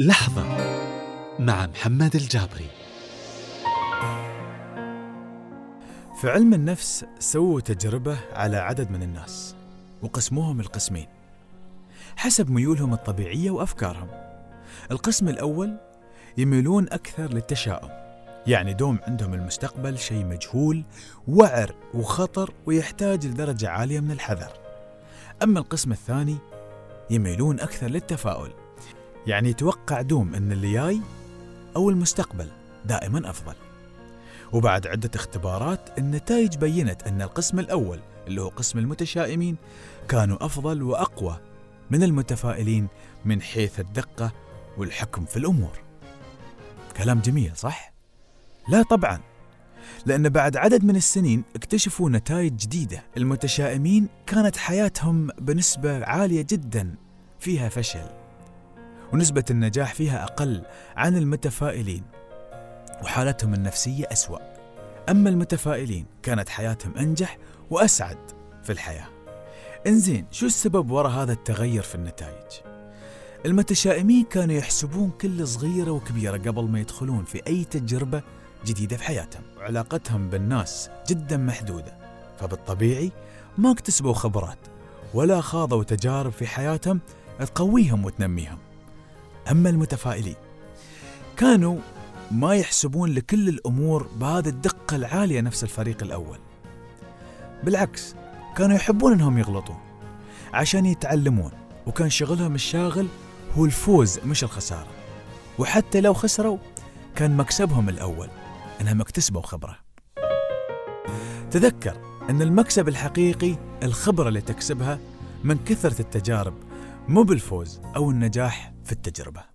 لحظة مع محمد الجابري. في علم النفس سووا تجربة على عدد من الناس وقسموهم القسمين. حسب ميولهم الطبيعية وأفكارهم. القسم الأول يميلون أكثر للتشاؤم يعني دوم عندهم المستقبل شيء مجهول وعر وخطر ويحتاج لدرجة عالية من الحذر. أما القسم الثاني يميلون أكثر للتفاؤل يعني يتوقع دوم أن اللي جاي أو المستقبل دائما أفضل. وبعد عدة اختبارات النتائج بينت أن القسم الأول اللي هو قسم المتشائمين كانوا أفضل وأقوى من المتفائلين من حيث الدقة والحكم في الأمور. كلام جميل صح؟ لا طبعا لأن بعد عدد من السنين اكتشفوا نتائج جديدة. المتشائمين كانت حياتهم بنسبة عالية جدا فيها فشل. ونسبة النجاح فيها أقل عن المتفائلين وحالتهم النفسية أسوأ. أما المتفائلين كانت حياتهم أنجح وأسعد في الحياة. إنزين شو السبب وراء هذا التغير في النتائج؟ المتشائمين كانوا يحسبون كل صغيرة وكبيرة قبل ما يدخلون في أي تجربة جديدة في حياتهم. وعلاقتهم بالناس جدا محدودة فبالطبيعي ما اكتسبوا خبرات ولا خاضوا تجارب في حياتهم تقويهم وتنميهم. أما المتفائلين. كانوا ما يحسبون لكل الأمور بهذه الدقة العالية نفس الفريق الأول. بالعكس كانوا يحبون أنهم يغلطون عشان يتعلمون وكان شغلهم الشاغل هو الفوز مش الخسارة. وحتى لو خسروا كان مكسبهم الأول أنهم اكتسبوا خبرة. تذكر أن المكسب الحقيقي الخبرة اللي تكسبها من كثرة التجارب مو بالفوز أو النجاح في التجربة.